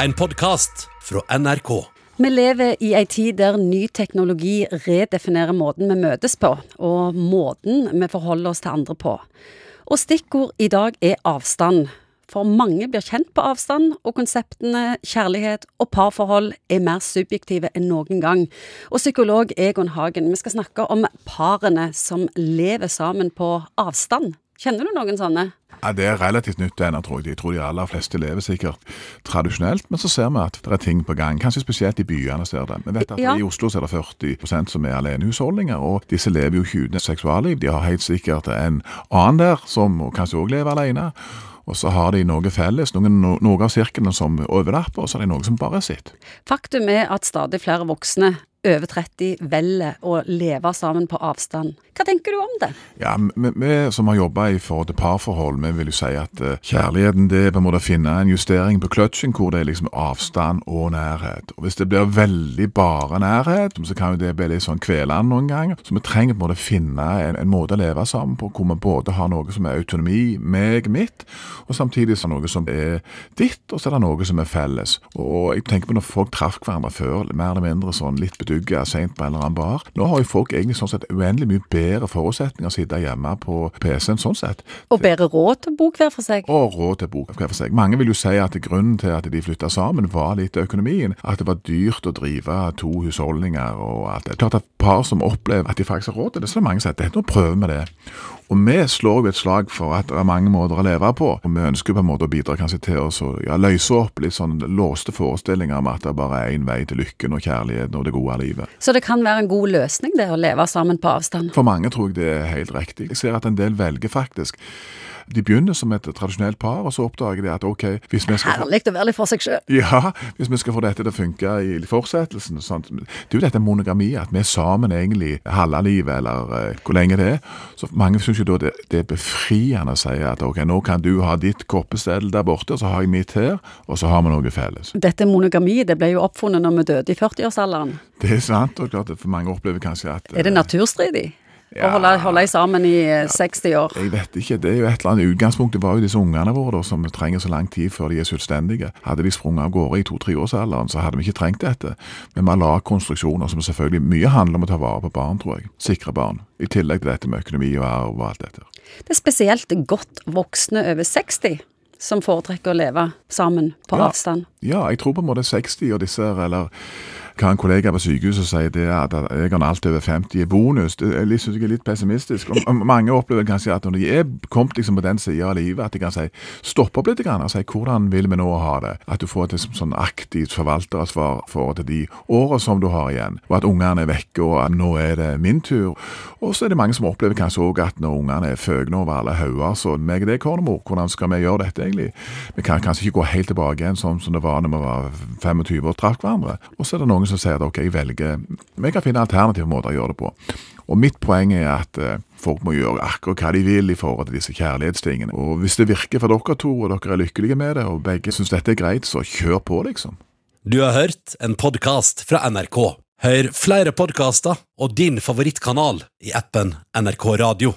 en podkast fra NRK. Vi lever i ei tid der ny teknologi redefinerer måten vi møtes på, og måten vi forholder oss til andre på. Og stikkord i dag er avstand. For mange blir kjent på avstand, og konseptene kjærlighet og parforhold er mer subjektive enn noen gang. Og psykolog Egon Hagen, vi skal snakke om parene som lever sammen på avstand. Kjenner du noen sånne? Ja, Det er relativt nytt ennå, tror jeg. Jeg tror de aller fleste lever sikkert tradisjonelt, men så ser vi at det er ting på gang. Kanskje spesielt i byene ser det. Vi vet at Ja. i Oslo er det 40% som er alenehusholdninger, og disse lever jo ikke uten seksualliv. De har helt sikkert en annen der som kanskje òg lever alene. Og så har de noe felles, noen, no, noe av sirklene som overlapper, og så er det noe som bare er sitt. Faktum er at stadig flere voksne over 30 velger å leve sammen på avstand. Hva tenker du om det? Ja, vi, som har jobba i forhold til parforhold, vi vil jo si at uh, kjærligheten det er på en måte å finne en justering på kløtsjen hvor det er liksom avstand og nærhet. Og Hvis det blir veldig bare nærhet, så kan jo det bli litt sånn kvelende noen ganger. Så vi trenger på en måte finne en, en måte å leve sammen på hvor vi både har noe som er autonomi, meg, mitt, og samtidig så er noe som er ditt, og så er det noe som er felles. Og jeg tenker på når folk traff hverandre før, mer eller mindre sånn litt bedugga seint på en eller annen bar. Nå har jo folk egentlig sånn sett uendelig mye bedre forutsetninger å sitte hjemme på PC-en sånn sett. Og bedre råd til å bo hver for seg? Og råd til bok hver for seg. Mange vil jo si at grunnen til at de flytta sammen, var litt økonomien. At det var dyrt å drive to husholdninger og alt det. Klart at par som opplever at de faktisk har råd til det, så er det mange som sier at nå prøver vi det. Og vi slår jo et slag for at det er mange måter å leve på. Og vi ønsker på en måte å bidra kanskje til å ja, løse opp litt sånn låste forestillinger om at det bare er én vei til lykken og kjærligheten og det gode livet. Så det kan være en god løsning det å leve sammen på avstand? For mange tror jeg det er helt riktig. Jeg ser at en del velger faktisk. De begynner som et tradisjonelt par, og så oppdager de at ok, hvis vi skal Herlig å være litt for seg sjøl. ja, hvis vi skal få dette til å funke i fortsettelsen sånt. Det er jo dette monogami, at vi er sammen egentlig halve livet, eller uh, hvor lenge det er. Så mange syns jo da det, det er befriende å si at ok, nå kan du ha ditt koppestell der borte, og så har jeg mitt her, og så har vi noe felles. Dette monogami det ble jo oppfunnet når vi døde i 40-årsalderen. Det er sant, og klart at for mange opplever kanskje at Er det eh, naturstridig? Ja. holde, holde sammen i eh, 60 år? Jeg vet ikke, det er jo et eller annet utgangspunkt. Det var jo disse ungene våre da, som trenger så lang tid før de er selvstendige. Hadde de sprunget av gårde i to-treårsalderen, så hadde vi ikke trengt dette. Men vi har lagd konstruksjoner som selvfølgelig mye handler om å ta vare på barn, tror jeg. Sikre barn. I tillegg til dette med økonomi og arv og alt dette. Det er spesielt godt voksne over 60 som foretrekker å leve sammen på Ja. avstand. Ja, jeg tror på en måte 60 og disse, eller hva en kollega på sykehuset sier, det er at har alt over 50 er bonus. Det er litt, jeg er litt pessimistisk. Og mange opplever kanskje at når de er kommet liksom på den siden av livet, at de kan si, stopp opp litt grann, og si hvordan vil vi nå ha det? At du får et liksom, sånn aktivt forvalteransvar for de årene som du har igjen, og at ungene er vekke, og at nå er det min tur. Og så er det mange som opplever kanskje også at når ungene er føgne over alle hauger, så meg og deg, kornemor, hvordan skal vi gjøre dette egentlig? Vi kan kanskje ikke gå helt tilbake igjen sånn som det var når vi var 25 og traff hverandre. Og så er det noen som sier at ok, jeg velger Vi kan finne alternative måter å gjøre det på. Og mitt poeng er at eh, folk må gjøre akkurat hva de vil i forhold til disse kjærlighetstingene. Og hvis det virker for dere to, og dere er lykkelige med det, og begge syns dette er greit, så kjør på, liksom. Du har hørt en podkast fra NRK. Hør flere podkaster og din favorittkanal i appen NRK Radio.